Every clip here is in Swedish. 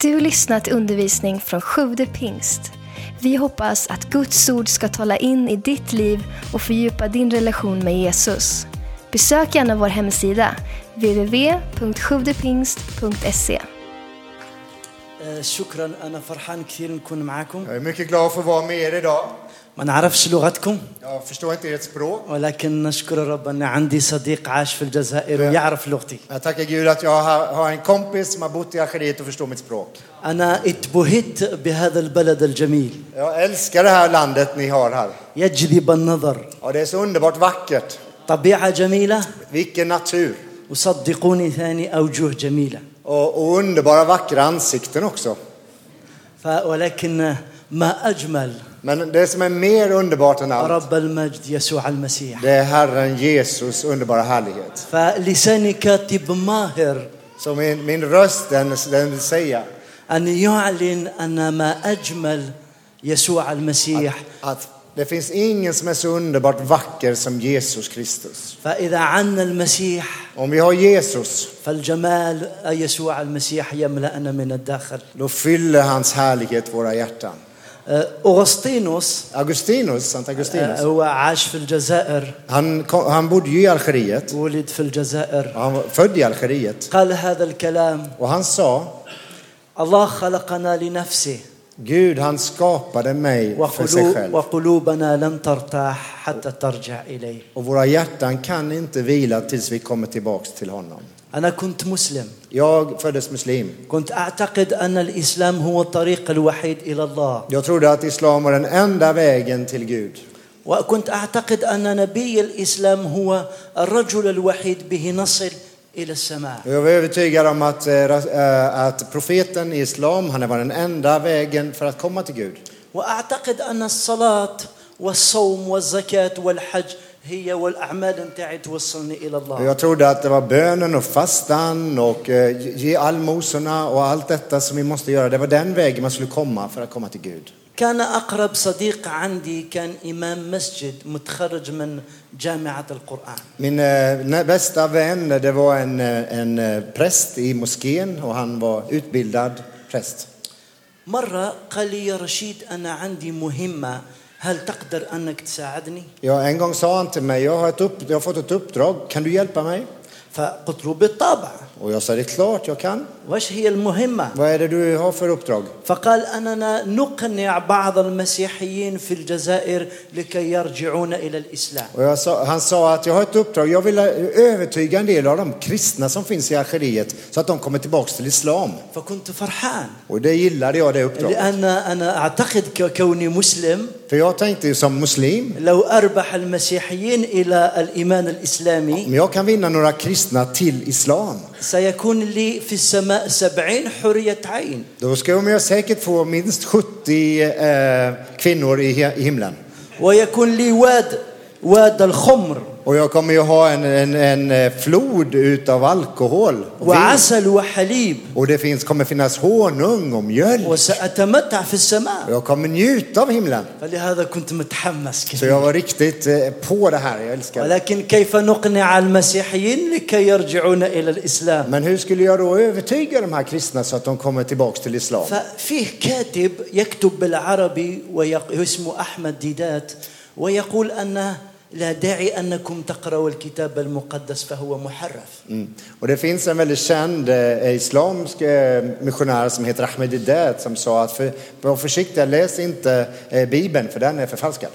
Du lyssnat till undervisning från Sjude pingst. Vi hoppas att Guds ord ska tala in i ditt liv och fördjupa din relation med Jesus. Besök gärna vår hemsida, www.sjuvdepingst.se. Jag är mycket glad för att vara med er idag. ما نعرفش لغتكم. ولكن نشكر الرب أن عندي صديق عاش في الجزائر ويعرف لغتي. أنا اتبهت بهذا البلد الجميل. يجذب النظر. طبيعة جميلة. وصدقوني ثاني أوجه جميلة. ولكن ما اجمل Men det som är mer underbart än allt, رب المجد يسوع المسيح det är Herren Jesus underbara härlighet. فلساني كاتب ماهر Så min, min röst, den, den vill säga ان يعلن ان ما اجمل يسوع المسيح att det finns ingen som är så underbart vacker som Jesus Kristus. فاذا عنا المسيح Om vi har Jesus, فالجمال يسوع المسيح يملأنا من الداخل då fyller hans härlighet våra hjärtan. آه، أغسطينوس. أغسطينوس سانت أغسطينوس. آه، هو عاش في الجزائر. هان هان بود يو الخريت. ولد في الجزائر. فدي الخريت. قال هذا الكلام. وهان سا الله خلقنا لنفسه. Gud han skapade mig och för sig själv. Och våra hjärtan kan inte vila tills vi kommer tillbaka till honom. أنا كنت مسلم Jag föddes muslim. كنت أعتقد أن الإسلام هو الطريق الوحيد إلى الله Jag trodde att islam var den enda vägen till Gud. وكنت أعتقد أن نبي الإسلام هو الرجل الوحيد به نصل إلى السماء Jag var övertygad om att, eh, eh, att profeten i islam, han var den enda vägen för att komma till Gud. واعتقد ان الصلاه والصوم والزكاه والحج هي والاعمال نتاعي توصلني الى Och الله Jag trodde att det var bönen och fastan och eh, ge allmosorna och allt detta som vi måste göra. Det var den vägen man skulle komma för att komma till Gud. كان اقرب صديق عندي كان امام مسجد متخرج من جامعه القران Min eh, nä- bästa vän, det var en, eh, en eh, präst i moskén och han var utbildad präst. مره قال لي يا رشيد انا عندي مهمه هل تقدر انك تساعدني Ja, en gång sa han till mig, jag har, ett upp, jag har fått ett uppdrag, kan du hjälpa mig? فقلت له بالطبع Och jag sa, det är klart jag kan. وش هي المهمه Vad är det du har för uppdrag? فقال اننا نقنع بعض المسيحيين في الجزائر لكي يرجعون إلى الاسلام Och jag sa, han sa att jag har ett uppdrag, jag vill övertyga en del av de kristna som finns i Algeriet så att de kommer tillbaks till islam. فكنت فرحان Och det gillade jag det uppdraget. لأن أنا أعتقد ككوني مسلم För jag tänkte som muslim, لو أربح المسيحيين إلى الإيمان الإسلامي om jag kan vinna några kristna till islam, سيكون لي في السماء då ska jag säkert få minst 70 eh, kvinnor i, i himlen. ويكون لي واد واد الخمر Och jag kommer ju ha en, en, en eh, flod utav alkohol. Och, vin. وعسل وحليب och det finns, kommer finnas honung och mjölk. وسأتمتع في Och السماء jag kommer njuta av himlen. فلهذا كنت متحمس Så كثير jag var riktigt eh, på det här. Jag älskar det. ولكن كيف نقنع المسيحيين لكي يرجعون إلى الإسلام Men hur skulle jag då övertyga de här kristna så att de kommer tillbaks till islam? ففيه كاتب يكتب بالعربي ويق- واسمه أحمد ديدات ويقول أن لا داعي أنكم تقرأوا الكتاب المقدس فهو محرف Mm. Och det finns en väldigt känd eh, islamsk eh, missionär som heter Ahmed Didat som sa att för, var försiktiga, läs inte eh, Bibeln för den är förfalskad.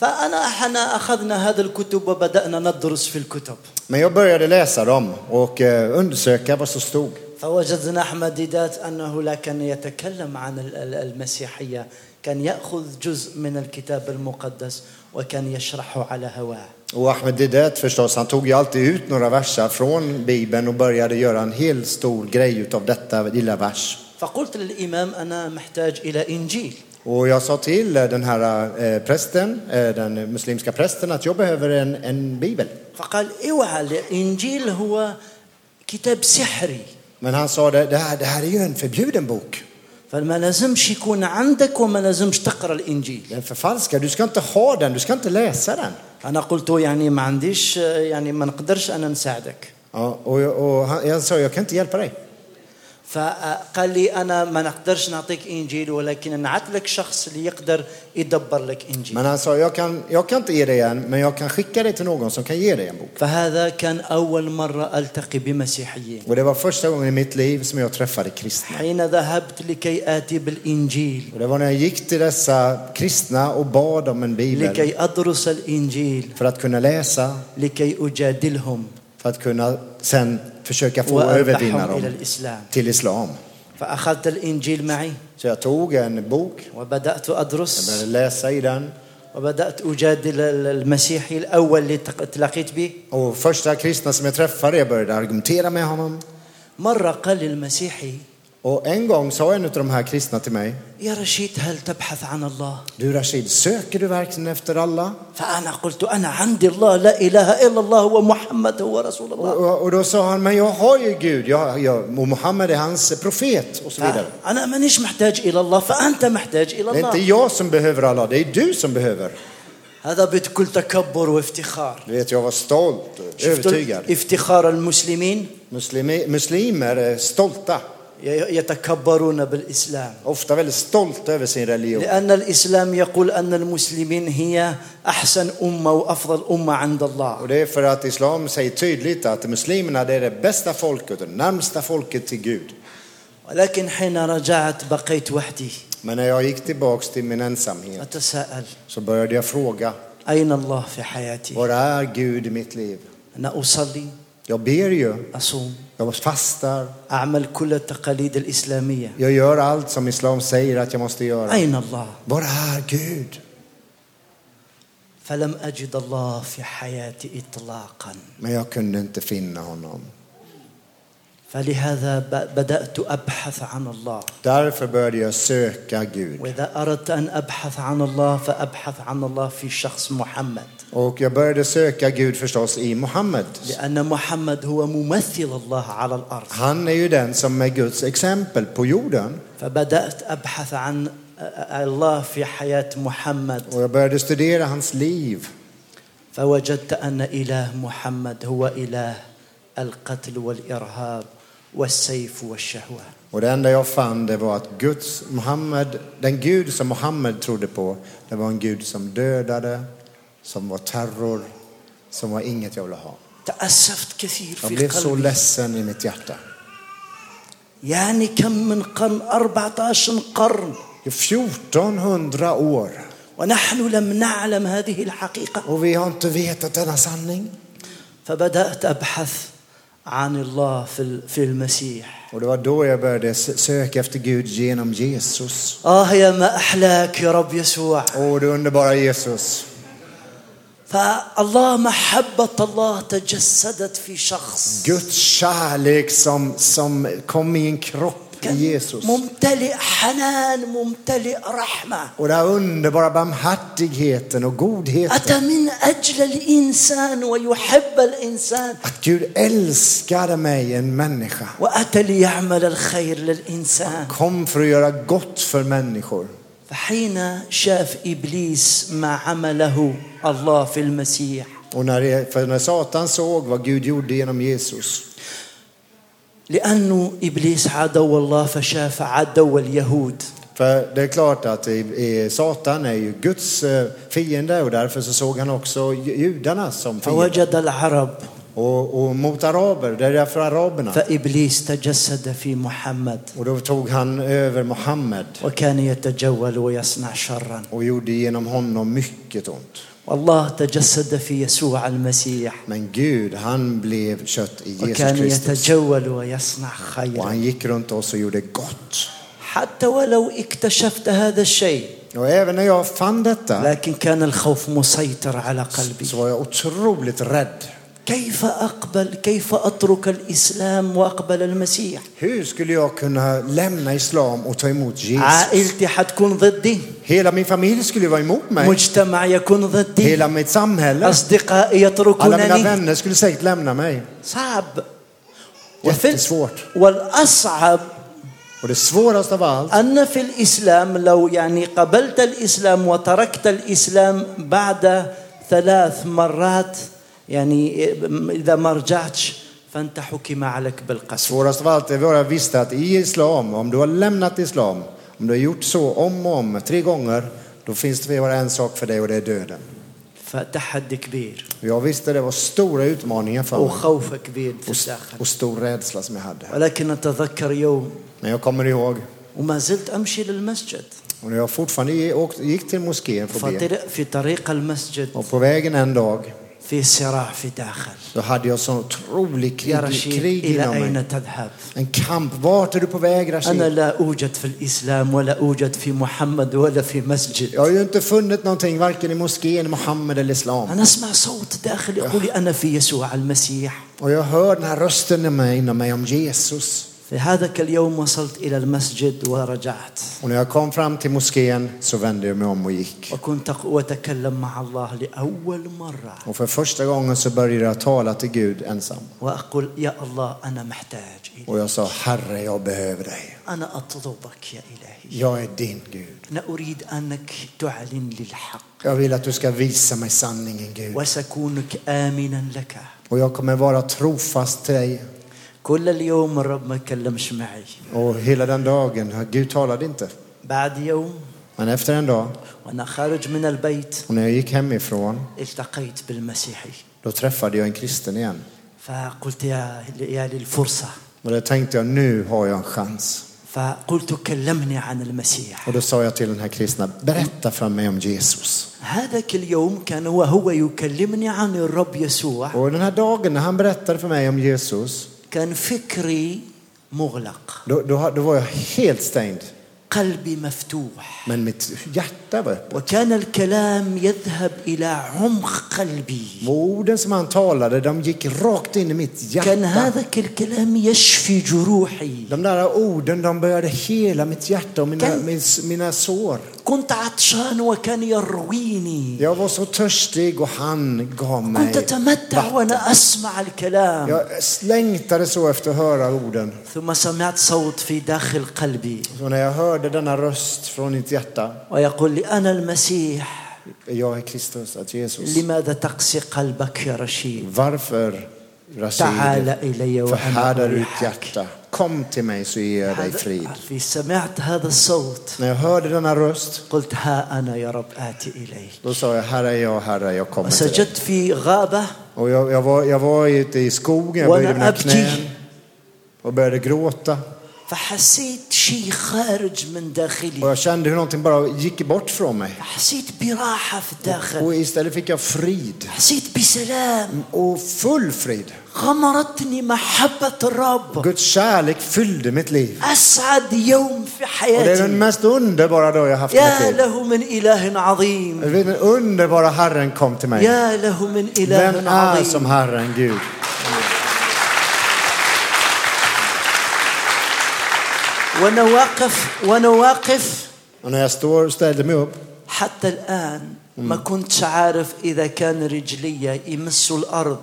فأنا إحنا أخذنا هذا الكتب وبدأنا ندرس في الكتب Men jag började läsa dem och eh, undersöka vad som stod. فوجدنا أحمد ديدات أنه لا كان يتكلم عن ال- ال- المسيحية كان يأخذ جزء من الكتاب المقدس وكان يشرحه على هواه Och Ahmed Didat förstås, han tog ju alltid ut några verser från Bibeln och började göra en hel stor grej utav detta lilla vers. فقلت للإمام أنا محتاج إلى إنجيل Och jag sa till eh, den här eh, prästen, eh, den muslimska prästen, att jag behöver en, en bibel. فقال اوعى الانجيل هو كتاب سحري Men han sa det, det här, det här är ju en förbjuden bok. فما لازمش يكون عندك وما لازمش تقرا الانجيل förfalskar, du ska inte ha den, du ska inte läsa den. أنا قلت يعني ما عنديش يعني ما نقدرش أنا نساعدك Ja, och, och han, jag sa, jag kan inte hjälpa dig. فقال لي أنا ما نقدرش نعطيك إنجيل ولكن نعت لك شخص اللي يقدر يدبر لك إنجيل. من أنا يا كان يا كان تيريان من يا كان خيكري تو نوغون سو كان ييري ان فهذا كان أول مرة ألتقي بمسيحيين. ودي وا فيرست تايم ان ميت ليف سم يا ترفاري كريستنا حين ذهبت لكي آتي بالإنجيل. ودي وأنا جيكت لسا كريستنا وباد ام بيبل لكي أدرس الإنجيل. فرات كنا لسا لكي أجادلهم. för att kunna sen försöka få övervinna واربحهم الى dem الاسلام till islam. فاخذت الانجيل معي Så jag tog en bok, وبدات jag ادرس började läsa i den وبدات اجادل المسيحي الاول اللي تق- تلاقيت به och första kristna som jag träffade, jag började argumentera med honom. مره قال لي المسيحي Och en gång sa en av de här kristna till mig, يا رشيد هل تبحث عن الله du Rashid, söker du verkligen efter Allah? فانا قلت انا عندي الله لا اله الا الله ومحمد هو رسول Och, الله och, och då sa han, men jag har ju Gud, jag, jag, och Muhammed är hans profet och så vidare. انا مانيش محتاج الى الله فانت محتاج الى Det är inte الله jag som behöver Allah, det är du som behöver. هذا بكل تكبر وافتخار Du vet, jag var stolt och شفت övertygad. افتخار المسلمين Muslimi, muslimer är stolta, يتكبرون بالإسلام. لأن الإسلام يقول أن المسلمين هي أحسن أمة وأفضل أمة عند الله. ولكن حين رجعت بقيت وحدي. أتساءل. أين الله في حياتي؟ أنا أصلي. Jag ber ju, اصوم jag fastar, اعمل كل التقاليد الاسلاميه jag gör allt som islam säger att jag måste göra. اين الله Var är Gud? فلم اجد الله في حياتي اطلاقا Men jag kunde inte finna honom. فلهذا ب- بدأت أبحث عن الله Därför började jag söka Gud. وإذا أردت أن أبحث عن الله فأبحث عن الله في شخص محمد Och jag började söka Gud förstås i Muhammed. لأن محمد هو ممثل الله على الأرض Han är ju den som är Guds exempel på jorden. فبدأت أبحث عن الله في حياة محمد Och jag började studera hans liv. فوجدت أن إله محمد هو إله القتل والشهوه Och det enda jag fann det var att Guds, Muhammed, den Gud som Muhammed trodde på, det var en Gud som dödade, som var terror, som var inget jag ville ha. تاسفت كثير Jag في blev så قلبي ledsen i mitt hjärta. يعني كم من قرن 14 قرن I 1400 år ونحن لم نعلم هذه الحقيقه och vi har inte vetat denna sanning. فبدات ابحث عن الله في في المسيح Och det var då jag började söka efter Gud genom Jesus. آه يا ما احلاك يا رب يسوع Åh, det underbara Jesus. فالله محبه الله تجسدت في شخص Guds kärlek som, som kom i en kropp i Jesus. ممتلئ حنان ممتلئ رحمه Och den underbara barmhärtigheten och godheten. اتى من اجل الانسان ويحب الانسان Att Gud älskade mig, en människa. واتى ليعمل الخير للانسان Kom för att göra gott för människor. فحين شاف ابليس ما عمله الله في المسيح Och när, det, för när Satan såg vad Gud gjorde genom Jesus. لانه ابليس عدو الله فشاف عدو اليهود För det är klart att i, i, Satan är ju Guds eh, fiende och därför så såg han också judarna som fiende. فوجد العرب Och, och mot araber, det är därför araberna. فابليس تجسد في محمد Och då tog han över Muhammed وكان يتجول ويصنع شرا och gjorde genom honom mycket ont. والله تجسد في يسوع المسيح Men Gud, han blev kött i Jesus وكان Kristus. يتجول ويصنع Och خيرا han gick runt oss och gjorde gott. حتى ولو اكتشفت هذا الشيء Och även när jag fann detta لكن كان الخوف مسيطر على قلبي så var jag otroligt rädd. كيف اقبل كيف اترك الاسلام واقبل المسيح Hur skulle jag kunna lämna islam och ta emot Jesus? عائلتي حتكون ضدي Hela min familj skulle vara emot mig. مجتمع يكون ضدي Hela mitt samhälle. اصدقائي Alla mina يتركونني vänner skulle säkert lämna mig. صعب وفي Jättesvårt. والاصعب Och det svåraste av allt, ان في الاسلام لو يعني قبلت الاسلام وتركت الاسلام بعد ثلاث مرات يعني اذا ما رجعتش فأنت حكم عليك بالقتل Svårast av allt är att jag visste att i islam, om du har lämnat islam, om du har gjort så om och om, tre gånger, då finns det bara en sak för dig och det är döden. فتحدي كبير Jag visste det var stora utmaningar för mig وخوف كبير في och, الداخل och stor rädsla som jag hade. ولكن أتذكر يوم Men jag kommer ihåg, وما زلت أمشي للمسجد och när jag fortfarande åkte- gick till moskén för att be, فطر- في طريق المسجد och på vägen en dag, Då hade jag sån otrolig krig, krig inom mig. En kamp. Vart är du på väg Rashid? Jag har ju inte funnit någonting varken i moskén, Muhammed eller Islam. Och jag hör den här rösten inom mig, inom mig om Jesus. في هذاك اليوم وصلت إلى المسجد ورجعت Och när jag kom fram till moskén så vände jag mig om och gick. وكنت أتكلم مع الله لأول مرة Och för första gången så började jag tala till Gud ensam. وأقول يا الله أنا محتاج إليك Och jag sa, Herre, jag behöver dig. أنا أطلبك يا إلهي Jag är din Gud. أنا أريد أنك تعلن لي الحق Jag vill att du ska visa mig sanningen, Gud. وسكونك آمنا لك Och jag kommer vara trofast till dig. كل اليوم الرب ما كلمش معي Och hela den dagen, Gud talade inte. بعد يوم Men efter en dag, وأنا خارج من البيت och när jag gick hemifrån, التقيت بالمسيحي då träffade jag en kristen igen. فقلت يا يا للفرصة Och då tänkte jag, nu har jag en chans. فقلت كلمني عن المسيح Och då sa jag till den här kristna, berätta för mig om Jesus. هذاك اليوم كان وهو يكلمني عن الرب يسوع Och den här dagen när han berättade för mig om Jesus, كان فكري مغلق då, då, då var jag helt stängd. قلبي مفتوح Men mitt hjärta var öppet. وكان الكلام يذهب إلى عمق قلبي orden som han talade, de gick rakt in i mitt كان hjärta. هذاك الكلام يشفي جروحي De där orden, de började hela mitt hjärta och mina, Kan- min, mina sår. كنت عطشان وكان يرويني Jag var så törstig och han gav mig كنت أتمتع. وأنا أسمع الكلام Jag längtade så efter att höra orden. ثم سمعت صوت في داخل قلبي Så när jag hörde denna röst från mitt hjärta, ويقول لي أنا المسيح jag är Kristus, att Jesus. لماذا تقسي قلبك يا رشيد Varför, تعال Rashid, إلي وأنا förhärdar du ditt أريحك hjärta? Kom till mig så ger jag dig frid. هذا- في سمعت هذا الصوت När jag hörde denna röst, قلت ها أنا يا رب آتي إليك då sa jag, här är jag, Herre, jag kommer till dig. وسجدت في غابة Och jag, jag, var, jag var ute i skogen, jag böjde وأنا mina أبكي knän och började gråta. فحسيت شيء خارج من Och داخلي jag kände hur någonting bara gick bort från mig. حسيت براحة في الداخل Och istället fick jag frid. حسيت بسلام Och full frid. غمرتني محبة الرب Guds kärlek fyllde mitt liv. أسعد يوم في Och det är den حياتي mest underbara dag jag haft i mitt يا liv. له من إله عظيم Den underbara Herren kom till mig. يا له من Vem إله är som عظيم Herren Gud? وأنا واقف وأنا واقف Och när jag står och ställde mig upp حتى الآن ما كنتش عارف إذا كان رجلي يمسوا الأرض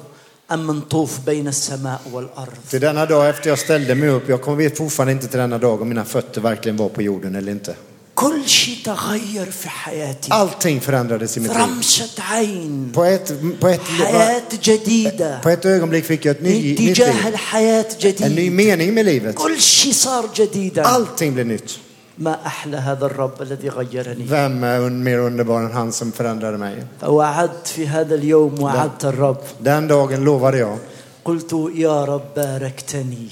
أم نطوف بين السماء والأرض till denna dag efter jag ställde mig upp. Jag kommer vet fortfarande inte till denna dag om mina fötter verkligen var på jorden eller inte. كل شيء تغير في حياتي Allting förändrades i mitt liv. عين På ett, på ett, حياة جديدة på ett ögonblick fick jag ett ny, nytt اتجاه. الحياة En ny جديد mening med livet. كل شيء صار جديدا Allting blev nytt. ما أحلى هذا الرب الذي غيرني Vem är mer underbar än han som förändrade mig? فوعدت في هذا اليوم وعدت الرب Den dagen lovade jag, قلت يا رب باركتني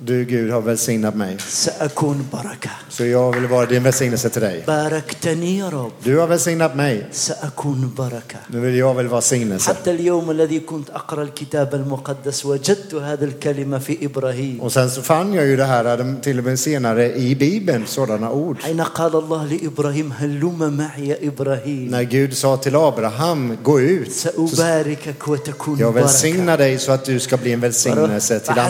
du Gud har välsignat mig. سأكون بركة Så jag vill vara din välsignelse till dig. باركتني يا رب Du har välsignat mig. سأكون بركة Nu vill jag väl vara signelse. حتى اليوم الذي كنت أقرأ الكتاب المقدس وجدت هذه الكلمة في إبراهيم Och sen så fann jag ju det här hade till och med senare i Bibeln, sådana ord. حين قال الله لإبراهيم هلم معي يا إبراهيم När Gud sa till Abraham, gå ut. Så سأباركك وتكون jag بركة välsignar dig så att du ska bli en välsignelse till andra.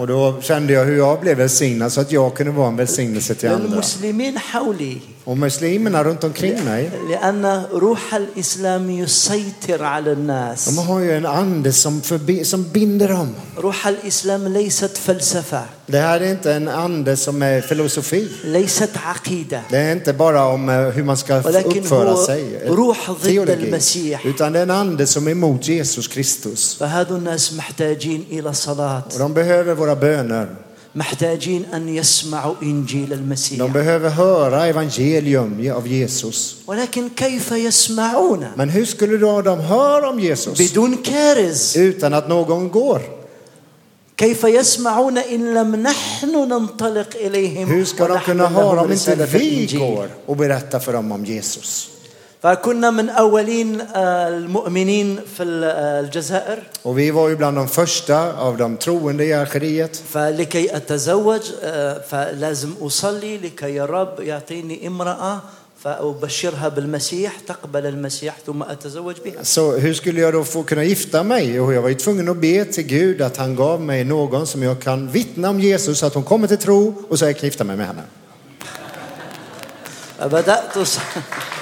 Och då kände jag hur jag blev välsignad så att jag kunde vara en välsignelse till andra. للمسلمين حولي Och muslimerna runt omkring mig, لأن روح الإسلام يسيطر على الناس de har ju en ande som, förbi, som binder dem. روح الإسلام ليست فلسفة Det här är inte en ande som är filosofi. ليست عقيدة Det är inte bara om eh, hur man ska ولكن uppföra هو sig. روح ضد teologi. المسيح Utan det är en ande som är emot Jesus Kristus. فهذا الناس محتاجين إلى صلاة Och de behöver våra böner. محتاجين أن يسمعوا إنجيل المسيح De behöver höra evangelium av Jesus. ولكن كيف يسمعون Men hur skulle då de höra om Jesus بدون كارز utan att någon går? كيف يسمعون إن لم نحن ننطلق إليهم Hur ska de kunna höra om inte vi går och berättar för dem om Jesus? فكنا من أولين آه، المؤمنين في ال- آه، الجزائر Och vi var ju bland de första av de troende i Algeriet. فلكي أتزوج آه، فلازم أصلي لكي يا رب يعطيني امرأة فأبشرها بالمسيح تقبل المسيح ثم أتزوج بها Så hur skulle jag då få kunna gifta mig? Och jag var ju tvungen att be till Gud att han gav mig någon som jag kan vittna om Jesus, så att hon kommer till tro och så jag kan gifta mig med henne. فبدأت أص-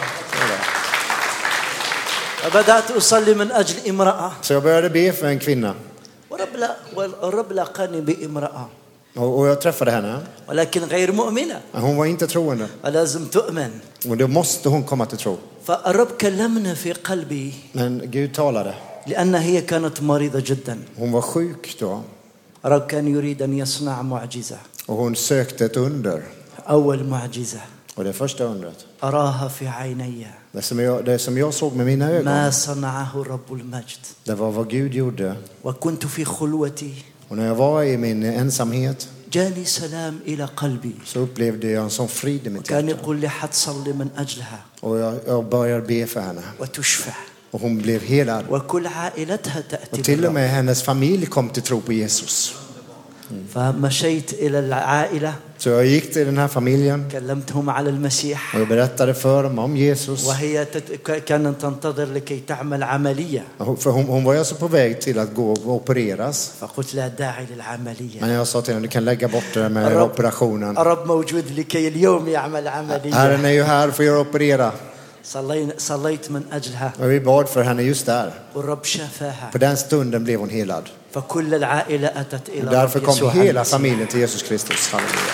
فبدأت أصلي من أجل امرأة Så jag började be för en kvinna ورب لا والرب لاقاني بامرأة och, och jag träffade henne. ولكن غير مؤمنة Hon var inte troende فلازم تؤمن och då måste hon komma till tro. فالرب كلمنا في قلبي Men Gud talade. لأن هي كانت مريضة جدا Hon var sjuk då الرب كان يريد أن يصنع معجزة och hon sökte ett under. أول معجزة Och det första undret, أراها في عيني det som jag, det som jag såg med mina ögon, ما صنعه رب المجد det var vad Gud gjorde. وكنت في خلوتي Och när jag var i min ensamhet جاني سلام إلى قلبي så upplevde jag en sån frid i mitt كان hjärta. يقول لي حتصلي من أجلها Och jag, jag började be för henne. وتشفى Och hon blev helad. وكل عائلتها تأتي Och till och بالرب. med hennes familj kom till tro på Jesus. فمشيت إلى العائلة Så jag gick till den här familjen كلمتهم على المسيح och jag berättade för dem om Jesus. وهي تت... كانت تنتظر لكي تعمل عملية För hon, hon var ju alltså på väg till att gå och opereras. فقلت لا داعي للعملية Men jag sa till henne, du kan lägga bort det där med الرب- operationen. الرب موجود لكي اليوم يعمل Herren عملية är ju här för att operera. صلينا صليت من أجلها Och vi bad för henne just där. والرب شافاها På den stunden blev hon helad. فكل العائلة أتت إلى därför kom hela familjen till Jesus Kristus. Halleluja.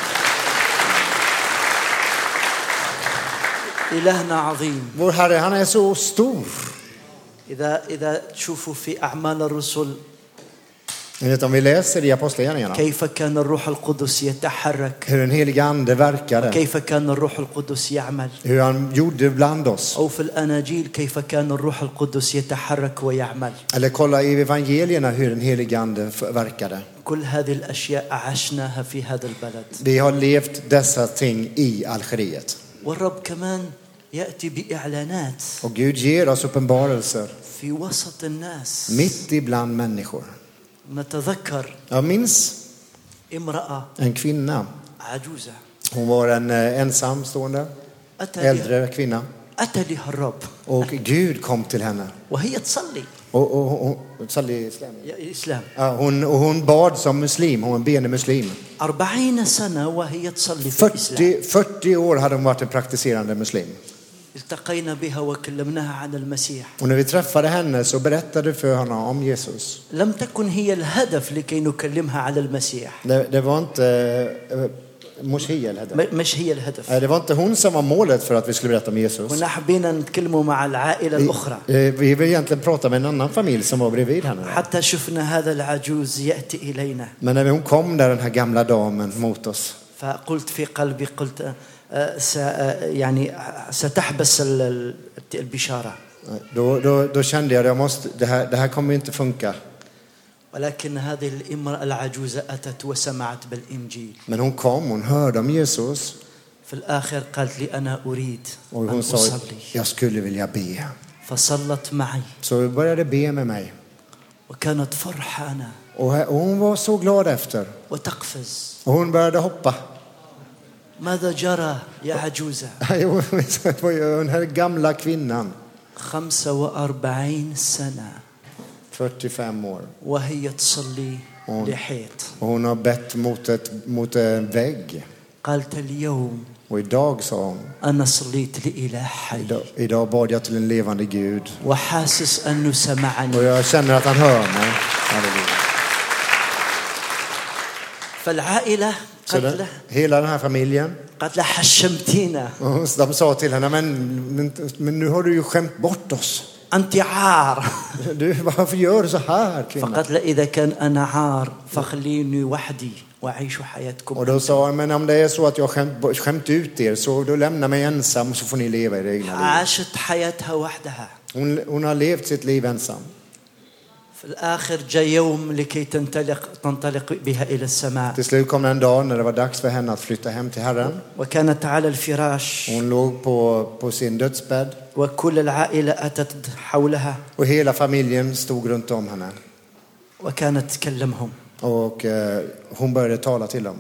إلهنا عظيم Vår Herre, han är så stor. إذا إذا تشوفوا في أعمال الرسل Ni vet om vi läser i Apostlagärningarna كيف كان الروح القدس يتحرك hur den helige Ande verkade, كيف كان الروح القدس يعمل hur han gjorde bland oss. أو في الأناجيل كيف كان الروح القدس يتحرك ويعمل Eller kolla i evangelierna hur den helige Ande verkade. كل هذه الأشياء عشناها في هذا البلد Vi har levt dessa ting i Algeriet. والرب كمان يأتي بإعلانات Och Gud ger oss uppenbarelser في وسط الناس mitt ibland människor. نتذكر Jag minns امرأة en kvinna. عجوزة Hon var en eh, ensamstående, أتى لها, äldre kvinna. أتى لها الرب Och Gud kom till henne. وهي تصلي Och, och, och, Sally Islam. يا الإسلام Ja, hon, och hon bad som muslim, hon var en benig muslim. أربعين سنة وهي تصلي في الإسلام 40, 40 år hade hon varit en praktiserande muslim. التقينا بها وكلمناها عن المسيح Och när vi träffade henne så berättade för henne om Jesus. لم تكن هي الهدف لكي نكلمها على المسيح Det, det var inte eh, مش هي الهدف. مش هي الهدف Det var inte hon som var målet för att vi skulle berätta om Jesus. كنا حبينا نتكلموا مع العائلة الأخرى eh, vi vill egentligen prata med en annan familj som var bredvid henne. حتى شفنا هذا العجوز يأتي إلينا Men när hon kom där, den här gamla damen mot oss, فقلت في قلبي قلت آه، آه، يعني ستحبس ال- ال- البشارة då, då, då kände jag att jag måste, det, här, det här kommer inte funka. ولكن هذه الامرأة العجوزة أتت وسمعت بالإنجيل Men hon kom, hon hörde om Jesus في الآخر قالت لي أنا أريد och أن أصلي jag skulle vilja be. فصلت معي Så började be med mig. وكانت فرحانة och hon var så glad efter. وتقفز Och hon började hoppa. ماذا جرى يا عجوزة؟ هون هالجملة 45 سنة. 45 مور وهي تصلي لحيط. هنا بت موت موت فيج قالت اليوم ويداغ سون أنا صليت لإله حي. إذا باد يا تلين وحاسس أنه سمعني. ويا سنرة هون فالعائلة Så قالت den, له hela den här familjen, قالت له حشمتينا och de sa till henne, men, men, men nu har du ju skämt bort oss. أنت عار Du, varför gör du så här kvinna? فقالت له إذا كان أنا عار فخليني وحدي وأعيش حياتكم Och då sa han, men om det är så att jag har skämt, skämt ut er så då lämna mig ensam så får ni leva era egna liv. عاشت حياتها وحدها Hon, hon har levt sitt liv ensam. Till slut kom det en dag när det var dags för henne att flytta hem till Herren. Hon låg på, på sin dödsbädd. Och hela familjen stod runt om henne. Och eh, hon började tala till dem.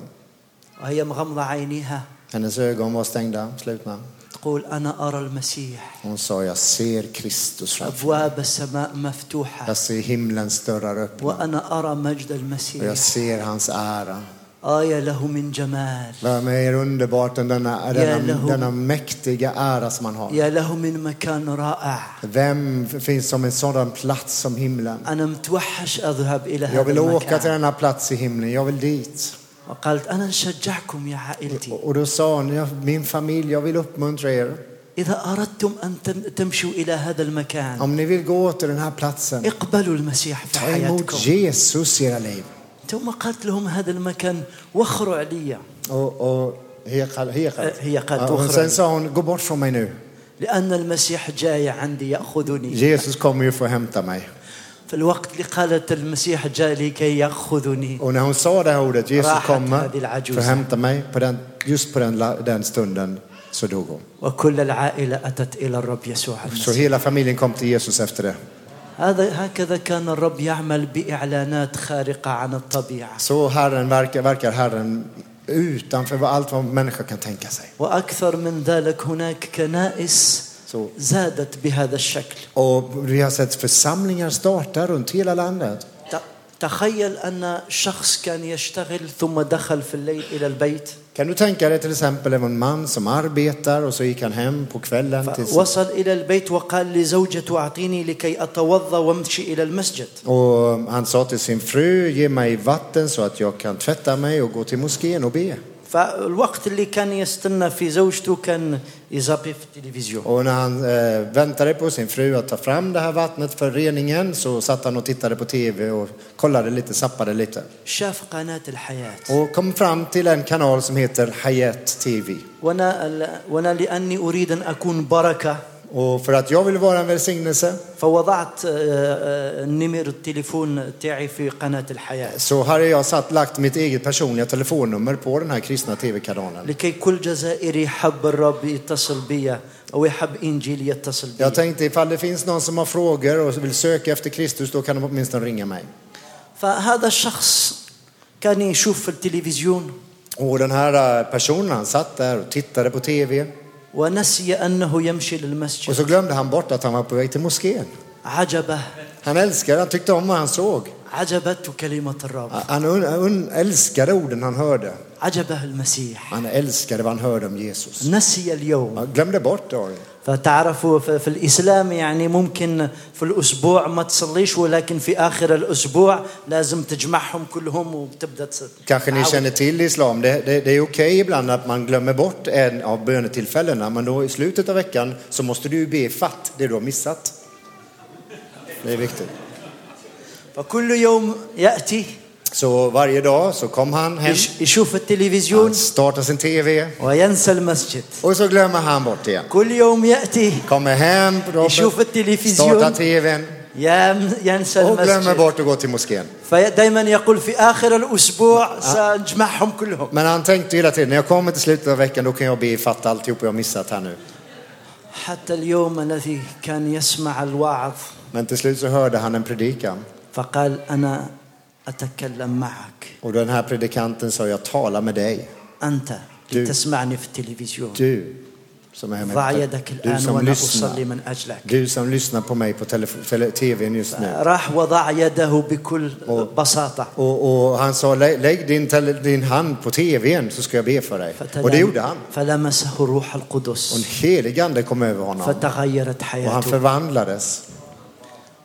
Hennes ögon var stängda, slutna. تقول أنا أرى المسيح Hon sa, jag ser Kristus framför mig. أبواب السماء مفتوحة Jag ser himlens dörrar öppna. وأنا أرى مجد Och jag المسيح ser hans ära. آية له من جمال Vad mer underbart än denna, denna, له. denna mäktiga ära som han har. يا له من مكان رائع Vem finns som en sådan plats som himlen? أنا متوحش أذهب إلى Jag هذا vill åka till المكان denna plats i himlen. Jag vill dit. وقالت أنا نشجعكم يا عائلتي Och då sa hon, "Ja, min familj, jag vill uppmuntra er. إذا أردتم أن تم- تمشوا إلى هذا المكان Om ni vill gå till den här platsen, اقبلوا المسيح في ta emot حياتكم Jesus i era liv. ثم قالت لهم هذا المكان وخروا علي Och, och Hekal, Hekal. Eh, Hekal, Ja, och Tuchran. sen sa hon, gå bort från mig nu. لأن المسيح جاي عندي يأخذني Jesus kommer ju få hämta mig. في الوقت اللي قالت المسيح جاء لكي يأخذني Och när hon sa det här ordet, Jesus kommer för att hämta mig, på den, just på den, den stunden så dog hon. وكل العائلة أتت إلى الرب يسوع Så المسيح hela familjen kom till Jesus efter det. هذا هكذا كان الرب يعمل بإعلانات خارقة عن الطبيعة Så Herren verkar, verkar Herren utanför allt vad människa kan tänka sig. وأكثر من ذلك هناك كنائس Så, زادت بهذا الشكل och vi har sett församlingar starta runt hela landet. تخيل أن شخص كان يشتغل ثم دخل في الليل إلى البيت Kan du tänka dig till exempel en man som arbetar och så gick han hem på kvällen till وصل إلى البيت وقال لزوجته أعطيني لكي أتوضأ وامشي إلى المسجد och han sa till sin fru, ge mig vatten så att jag kan tvätta mig och gå till moskén och be. فالوقت اللي كان يستنى في زوجته كان يزابي في التلفزيون Och när han eh, väntade på sin fru att ta fram det här vattnet för reningen så satt han och tittade på tv och kollade lite, zappade lite. شاف قناة الحياة Och kom fram till en kanal som heter Hayat TV. وأنا وأنا لأني أريد أن أكون بركة Och för att jag vill vara en välsignelse فوضعت آه، آه، نمر التليفون تاعي في قناة الحياة så har jag satt, lagt mitt eget personliga telefonnummer på den här kristna tv-kanalen. لكي كل جزائري يحب الرب يتصل بي أو يحب إنجيل يتصل بي Jag tänkte ifall det finns någon som har frågor och vill söka efter Kristus då kan de åtminstone ringa mig. فهذا الشخص كان يشوف في التلفزيون Och den här eh, personen han satt där och tittade på tv ونسي أنه يمشي och للمسجد så glömde han bort att han var på väg till moskén. عجبه Han älskade, han tyckte om vad han såg. عجبته كلمة الرب Han un, un, älskade orden han hörde. عجبه المسيح Han älskade vad han hörde om Jesus. نسي اليوم Han glömde bort det. فتعرفوا في الإسلام يعني ممكن في الأسبوع ما تصليش ولكن في آخر الأسبوع لازم تجمعهم كلهم وتبدأ Kanske ni känner till islam. Det, det, det är okej ibland att man glömmer bort en av bönetillfällena. Men då i slutet av veckan så måste du be fatt det du har missat. Det är viktigt. فكل يوم يأتي Så varje dag så kom han hem. يش- يشوف التلفزيون Han startar sin tv وينسى المسجد och så glömmer han bort igen. كل يوم يأتي Kommer hem på يشوف jobbet, التلفزيون startar tvn يم- ينسى och glömmer المسجد bort att gå till moskén. فدائما يقول في آخر الأسبوع سنجمعهم كلهم Men han tänkte hela tiden, när jag kommer till slutet av veckan då kan jag be fatta alltihop jag har missat här nu. حتى اليوم الذي كان يسمع الوعظ Men till slut så hörde han en predikan. فقال أنا أتكلم معك Och den här predikanten sa, jag talar med dig. أنت Du. تسمعني في التلفزيون Du som är med. ضع يدك Du الآن som وأنا أصلي lyssnar, من أجلك du som lyssnar på mig på telefon, tele, tvn just nu. راح وضع يده بكل بساطة Och, och han sa, "Lä- lägg din, tele, din hand på tvn så ska jag be för dig. Och det gjorde han. فلمسه الروح Och en القدس helig ande kom över honom. فتغيرت Och han حياته förvandlades.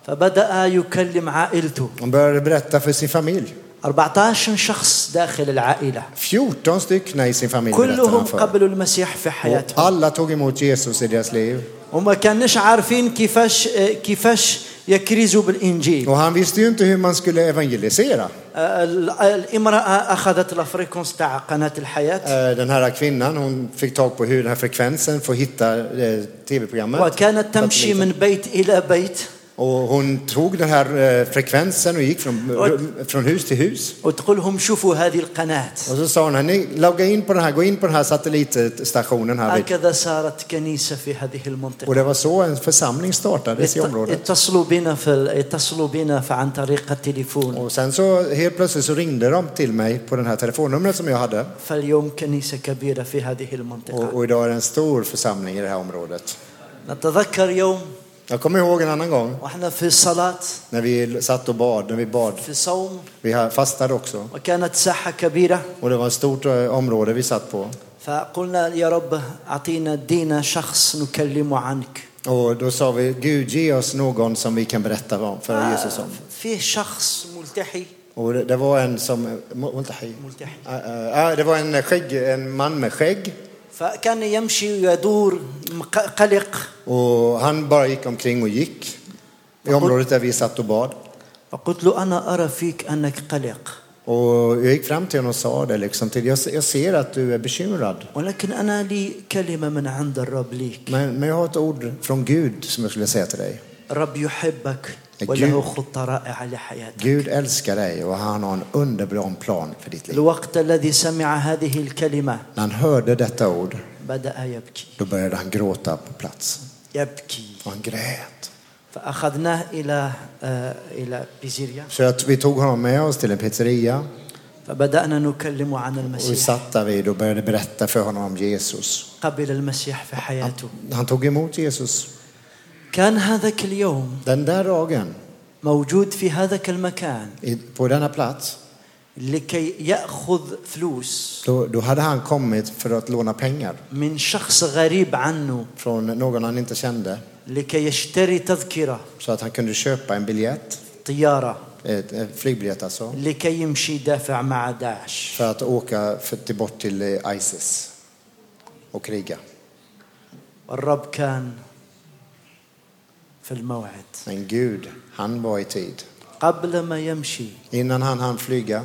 فبدأ يكلم عائلته Han började berätta för sin familj. 14 شخص داخل العائلة 14 stycken i sin familj كلهم för. قبلوا المسيح في Och حياتهم alla tog emot Jesus i deras liv. وما كانش عارفين كيفاش كيفاش يكرزوا بالإنجيل Och han visste ju inte hur man skulle evangelisera. ال- الامرأة أخذت الفريكونس تاع قناة الحياة Eh, Den här kvinnan hon fick tag på hur den här frekvensen får hitta eh, tv-programmet. وكانت تمشي من بيت إلى بيت Och hon tog den här eh, frekvensen och gick från, rum- från hus till hus. وتقول لهم شوفوا هذه القناة Och så sa hon, ni logga in på den här, gå in på den här satellitstationen här. vid-" هكذا صارت كنيسة في هذه Och المنطقة det var så en församling startades i ات- området. اتصلوا بنا في ال- اتصلوا بنا عن طريق التليفون Och sen så helt plötsligt så ringde de till mig på den här telefonnumret som jag hade. فاليوم كنيسة كبيرة في هذه Och, المنطقة och idag är det en stor församling i det här området. نتذكر يوم Jag kommer ihåg en annan gång واحنا في الصلاة när vi satt och bad, när vi bad. في صوم Vi ha- fastade också. وكانت ساحة كبيرة Och det var ett stort eh, område vi satt på. فقلنا يا رب أعطينا دينا شخص نكلم عنك Och då sa vi, Gud ge oss någon som vi kan berätta om, för Jesus om. في شخص ملتحي Och det, det var en som, Multahi. ملتحي Äh, äh, det var en, skägg, en man med skägg. فكان يمشي ويدور مق- قلق Och han bara gick omkring och gick i området där vi satt och bad. فقلت له أنا أرى فيك أنك قلق Och jag gick fram till honom och sa det liksom till jag, jag ser att du är bekymrad. ولكن أنا لي كلمة من عند الرب ليك Men, men jag har ett ord från Gud som jag skulle säga till dig. الرب يحبك Gud- وله خطة رائعة لحياتك Gud älskar dig och han har en underbar plan för ditt liv. الوقت الذي سمع هذه الكلمة När han hörde detta ord, بدأ يبكي då började han gråta på plats. يبكي Och han grät. فأخذناه إلى آه، إلى بيزيريا Så att vi tog honom med oss till en pizzeria فبدأنا نكلم عن och vi المسيح satt där vid och började berätta för honom om Jesus. قبل المسيح في حياته Han tog emot Jesus. كان هذاك اليوم Den där dagen, موجود في هذاك المكان i- på denna plats, لكي يأخذ فلوس då, då hade han kommit för att låna pengar من شخص غريب عنه från någon han inte kände. لكي يشتري تذكرة Så att han kunde köpa en biljett, طيارة ett, ett flygbiljett alltså, لكي يمشي يدافع مع داعش för att åka för, till bort till eh, Isis och kriga. والرب كان في الموعد Men Gud, han var i tid. قبل ما يمشي Innan han hann flyga,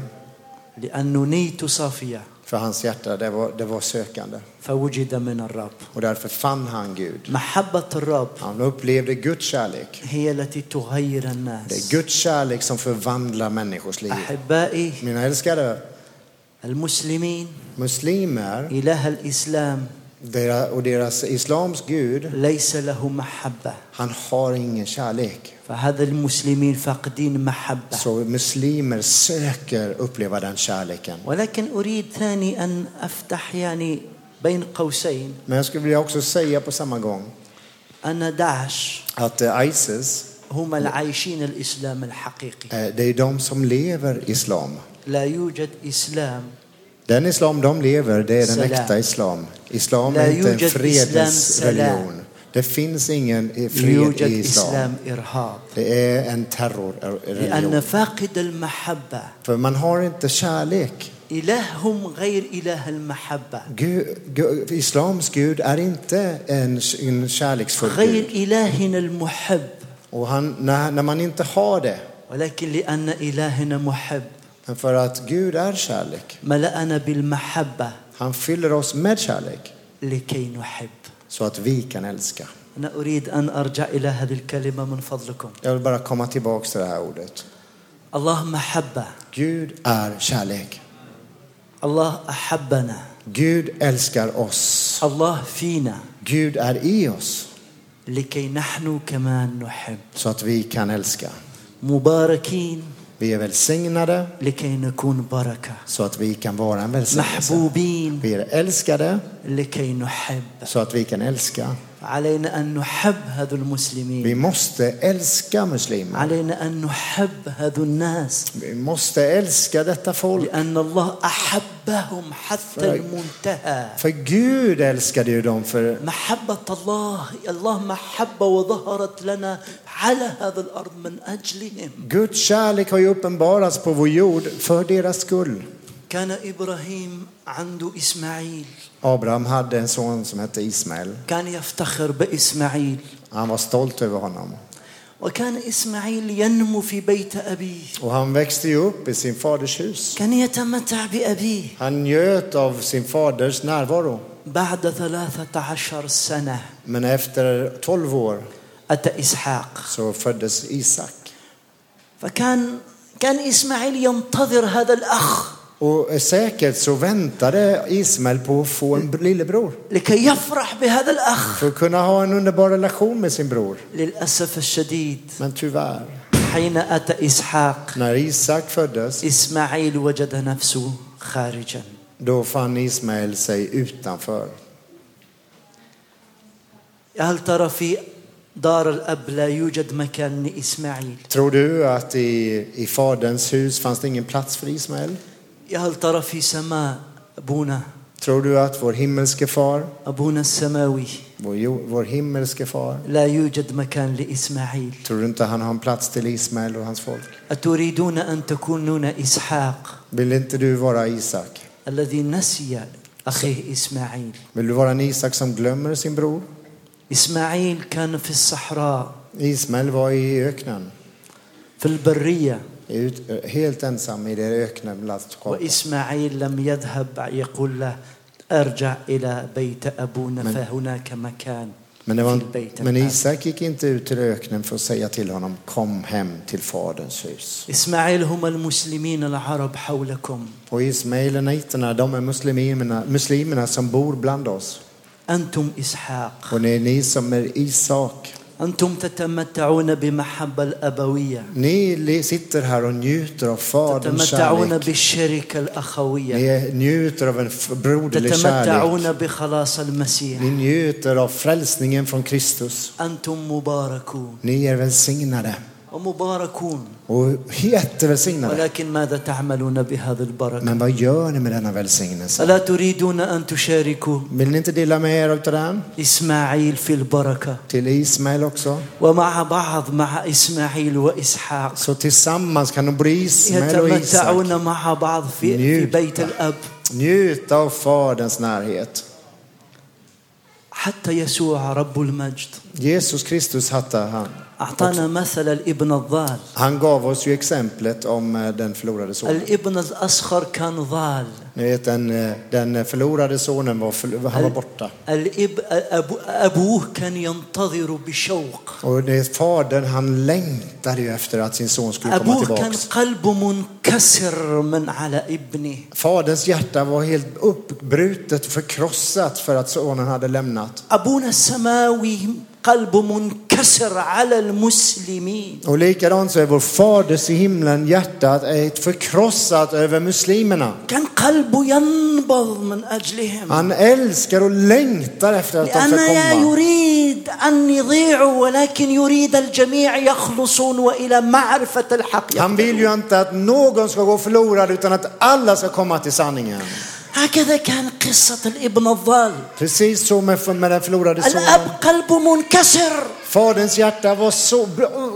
لأنه نيته صافية för hans hjärta, det var, det var sökande. فوجد من الرب Och därför fann han Gud. محبة الرب Han upplevde Guds kärlek. هي التي تغير Det är الناس Guds kärlek som förvandlar människors liv. أحبائي Mina älskade, المسلمين muslimer إله الإسلام deras, och deras islams Gud, ليس له محبة han har ingen kärlek. فهذا المسلمين فاقدين محبة Så muslimer söker uppleva den kärleken. ولكن أريد ثاني أن أفتح يعني بين قوسين Men jag skulle vilja också säga på samma gång أن داعش att eh, Isis, هم العايشين الإسلام الحقيقي eh, det är de som lever islam. لا يوجد إسلام Den islam de lever, det är den Salam. äkta islam. Islam La är inte en yujad fredens islam salam. religion. Det finns ingen eh, fred يوجد i islam. إسلام إرهاب Det är en لأن terrorreligion. فاقد المحبة För man har inte kärlek. إلههم غير إله المحبة Gud, Gud, islams Gud är inte en, en kärleksfull غير Gud. إلهنا المحب Och han, när, när man inte har det, ولكن لأن إلهنا محب men för att Gud är kärlek, ملأنا بالمحبة han fyller oss med kärlek لكي نحب så att vi kan älska. أنا أريد أن أرجع إلى هذه الكلمة من فضلكم Jag vill bara komma tillbaka till det här ordet. الله محبة Gud är kärlek. الله أحبنا Gud älskar oss. الله فينا Gud är i oss لكي نحن كمان نحب så att vi kan älska. مباركين vi är välsignade. Så att vi kan vara en välsignelse. Vi är älskade. لكي نحب så att vi kan älska. علينا أن نحب هذو Vi المسلمين måste älska muslimer. علينا أن نحب هذو الناس Vi måste älska detta folk. لأن الله أحبهم حتى المنتهى För Gud älskade ju dem för محبة الله الله محبة وظهرت لنا على هذا الأرض من أجلهم Guds kärlek har ju uppenbarats på vår jord för deras skull. كان إبراهيم عنده إسماعيل. أبراهام hade en son som hette Ismael. كان يفتخر بإسماعيل. Han var stolt över وكان إسماعيل ينمو في بيت أبيه. Och han växte ju upp i sin كان يتمتع بأبيه. Han njöt av sin faders närvaro. بعد ثلاثة عشر سنة. Men efter 12 år. أتى إسحاق. Så föddes Isak. فكان كان إسماعيل ينتظر هذا الأخ. Och säkert så väntade Ismael på att få en lillebror. لكي يفرح بهذا الأخ För att kunna ha en underbar relation med sin bror. للأسف الشديد Men tyvärr, حين أتى إسحاق när Isak föddes, إسماعيل وجد نفسه خارجا då fann Ismael sig utanför. هل ترى في دار الأب لا يوجد مكان لإسماعيل Tror du att i, i faderns hus fanns det ingen plats för Ismael? يا هل ترى في سماء أبونا Tror du att vår himmelske far, أبونا السماوي vår, vår himmelske far, لا يوجد مكان لإسماعيل tror du inte han har en plats till Ismael och hans folk? أتريدون أن تكونون إسحاق Vill inte du vara Isak? الذي نسي أخيه إسماعيل Vill du vara en Isak som glömmer sin bror? إسماعيل كان في الصحراء Ismael var i öknen, في البرية ut, helt ensam i det ökenlandskapet. وإسماعيل لم يذهب يقول له ارجع إلى بيت أبونا من- فهناك مكان Men, det في var, البيت men الآن. Isak gick inte ut till öknen för att säga till honom kom hem till faderns hus. إسماعيل هم المسلمين العرب حولكم Och ismaeleniterna, de är muslimerna, muslimerna som bor bland oss. أنتم إسحاق Och det är ni som är Isak. أنتم تتمتعون بمحبة الأبوية Ni li- sitter här och njuter av faderns تتمتعون kärlek. بالشركة الأخوية Ni njuter av en f- broderlig kärlek. تتمتعون بخلاص المسيح Ni njuter av frälsningen från Kristus. أنتم مباركون Ni är välsignade. ومباركون Och jättevälsignade. ولكن ماذا تعملون بهذه البركة Men vad gör ni med denna välsignelse? ألا تريدون أن تشاركوا Vill ni inte dela med er av den? إسماعيل في البركة Till Ismael också? ومع بعض مع إسماعيل وإسحاق Så tillsammans kan de bli Ismael och Isak. يتمتعون مع بعض في, في نيوتا. بيت الأب Njuta av faderns närhet. حتى يسوع رب المجد Jesus Kristus hade han. أعطانا مثل الابن الضال Han gav oss ju exemplet om eh, den förlorade sonen. الابن الأصغر كان ضال Ni vet den, eh, den förlorade sonen var, förl- han var borta. الاب أبو أبوه كان ينتظر بشوق Och det, fadern han längtade ju efter att sin son skulle komma أبوه كان tillbaks. قلبه منكسر من على ابنه Faderns hjärta var helt uppbrutet, förkrossat för att sonen hade lämnat. أبونا السماوي قلبه منكسر على المسلمين Och likadant så är vår faders i himlen hjärtat är ett förkrossat över muslimerna. كان قلبه ينبض من أجلهم Han älskar och längtar efter att de ska komma. يريد أن يضيعوا ولكن يريد الجميع يخلصون وإلى معرفة الحق Han vill ju inte att någon ska gå förlorad utan att alla ska komma till sanningen. هكذا كان قصة الابن الضال Precis så med, med den förlorade الأب sonen. قلبه منكسر Faderns hjärta var så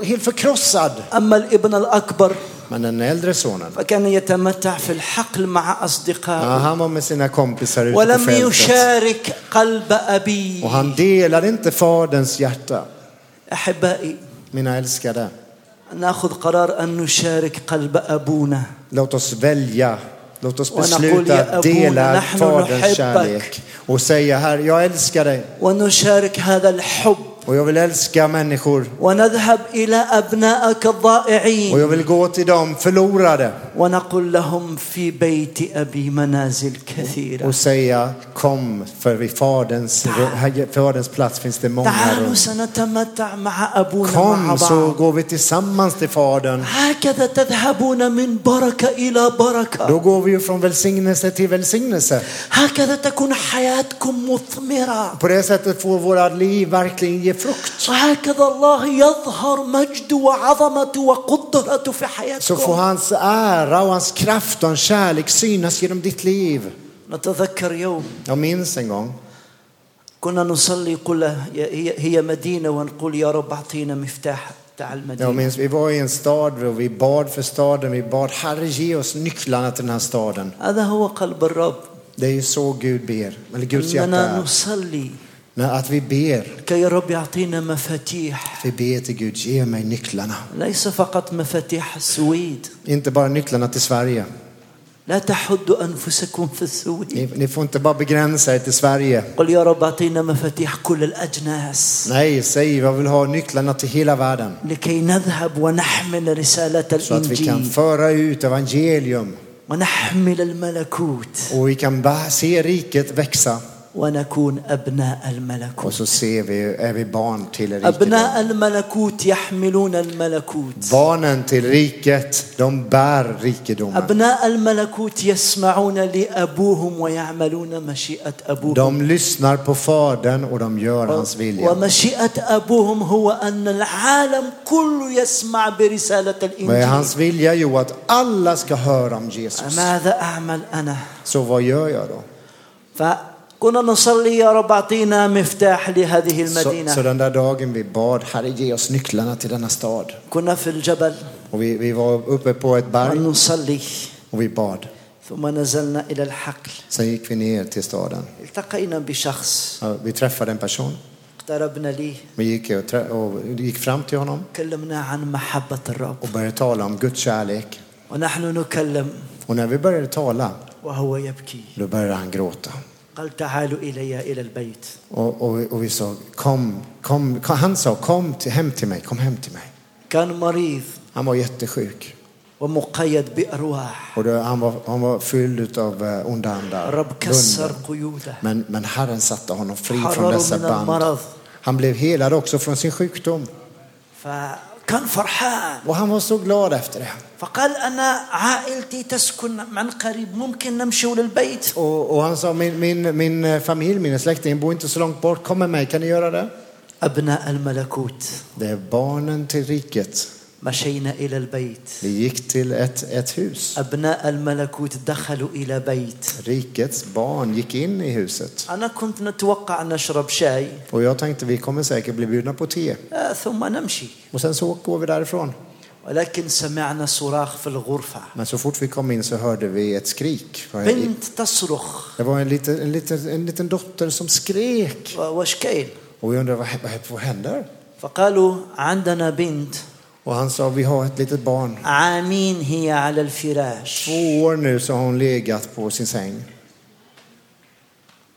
helt förkrossad. أما الابن الأكبر Men den äldre sonen, فكان يتمتع في الحقل مع ja, أصدقائه han var med sina kompisar ute på ولم fältet. يشارك قلب Och han delade inte faderns hjärta. أحبائي Mina älskade, ناخذ قرار أن نشارك قلب أبونا låt oss välja. Låt oss besluta att "Ya dela faderns nuhibbak." kärlek. Och säga, Herre, jag älskar dig. ونشارك هذا الحب Och jag vill älska människor. ونذهب إلى أبنائك Och الضائعين jag vill gå till dem förlorade ونقول لهم في بيت أبي منازل كثيرة och säga kom för vid faderns, faderns plats finns det många تعالوا rum. سنتمتع مع أبونا Kom مع så بعض går vi tillsammans till fadern. هكذا تذهبون من بركة إلى بركة Då går vi ju från välsignelse till välsignelse. هكذا تكون حياتكم مثمرة På det sättet får våra liv verkligen ge frukt. وهكذا الله يظهر مجده وعظمته وقدرته في Så får حياتكم hans ära och hans kraft och hans kärlek synas genom ditt liv. نتذكر يوم Jag minns en gång. كنا نصلي قل هي هي مدينة ونقول يا رب أعطينا مفتاح بتاع Jag المدينة minns vi var i en stad och vi bad för staden. Vi bad Herre ge oss nycklarna till den här staden. هذا هو قلب الرب Det är ju så Gud ber. Eller Guds hjärta أننا är. När att vi ber. كي يا رب يعطينا مفاتيح Vi ber till Gud, ge mig nycklarna. ليس فقط مفاتيح السويد Inte bara nycklarna till Sverige. لا تحدوا أنفسكم في السويد Ni, får inte bara begränsa er till Sverige. قل يا رب أعطينا مفاتيح كل الأجناس Nej, säg jag vill ha nycklarna till hela världen. لكي نذهب ونحمل رسالة Så att vi kan الإنجيل föra ut evangelium. ونحمل الملكوت Och vi kan se riket växa. ونكون أبناء الملكوت Och så ser vi, är vi barn till riket. أبناء الملكوت يحملون الملكوت Barnen till riket, de bär rikedomen. أبناء الملكوت يسمعون لأبوهم ويعملون مشيئة أبوهم De lyssnar på Fadern och de gör hans vilja. ومشيئة أبوهم هو أن العالم كله يسمع برسالة Vad är الإنجيل hans vilja? Jo, att alla ska höra om Jesus. ماذا أعمل أنا Så vad gör jag då? فكنا نصلي يا رب أعطينا مفتاح لهذه Så, så المدينة den där dagen vi bad, Herre ge oss nycklarna till denna stad. كنا في الجبل Och vi, vi var uppe på ett berg ونصلي och vi bad. ثم نزلنا إلى الحقل Sen gick vi ner till staden. التقينا بشخص Vi träffade en person. اقتربنا لي Vi gick, och, trä- och gick fram till honom كلمنا عن محبة الرب och började tala om Guds kärlek. ونحن نكلم Och när vi började tala, وهو يبكي då började han gråta. قال تعالوا إلي إلى البيت Och, och, och vi sa, kom, kom, kom, han sa, kom till, hem till mig, kom hem till mig. كان مريض Han var jättesjuk. ومقيد بأرواح Och då, han, var, han var fylld av uh, onda andar. الرب كسر bunden. قيوده Men, men Herren satte honom fri från حرره dessa من band. المرض Han blev helad också från sin sjukdom. فكان فرحان Och han var så glad efter det. فقال أنا عائلتي تسكن عن قريب ممكن نمشي للبيت Och, och han sa, min, min, min eh, familj, mina släktingar bor inte så långt bort. Kom med mig, kan ni göra det? أبناء الملكوت Det är barnen till riket. مشينا إلى البيت Vi gick till ett, ett hus. أبناء الملكوت دخلوا إلى بيت Rikets barn gick in i huset. أنا كنت نتوقع أن نشرب شاي Och jag tänkte vi kommer säkert bli bjudna på te. آه، ثم نمشي Och sen så går vi därifrån. ولكن سمعنا صراخ في الغرفة Men så fort vi kom in så hörde vi ett skrik. بنت تصرخ Det var en liten, en liten, en liten dotter som skrek. و- وش كاين Och vi undrade vad, vad, vad händer? فقالوا عندنا بنت Och han sa vi har ett litet barn. عامين هي على الفراش Två år nu så har hon legat på sin säng.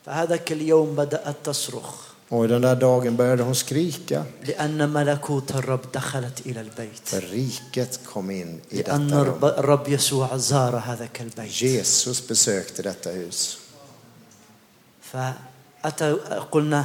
فهذاك اليوم بدأت تصرخ Och den där dagen började hon skrika. لأن ملكوت الرب دخلت إلى البيت För riket kom in i لأن detta الرب- rum. الرب يسوع زار هذاك البيت Jesus besökte detta hus. فأتى قلنا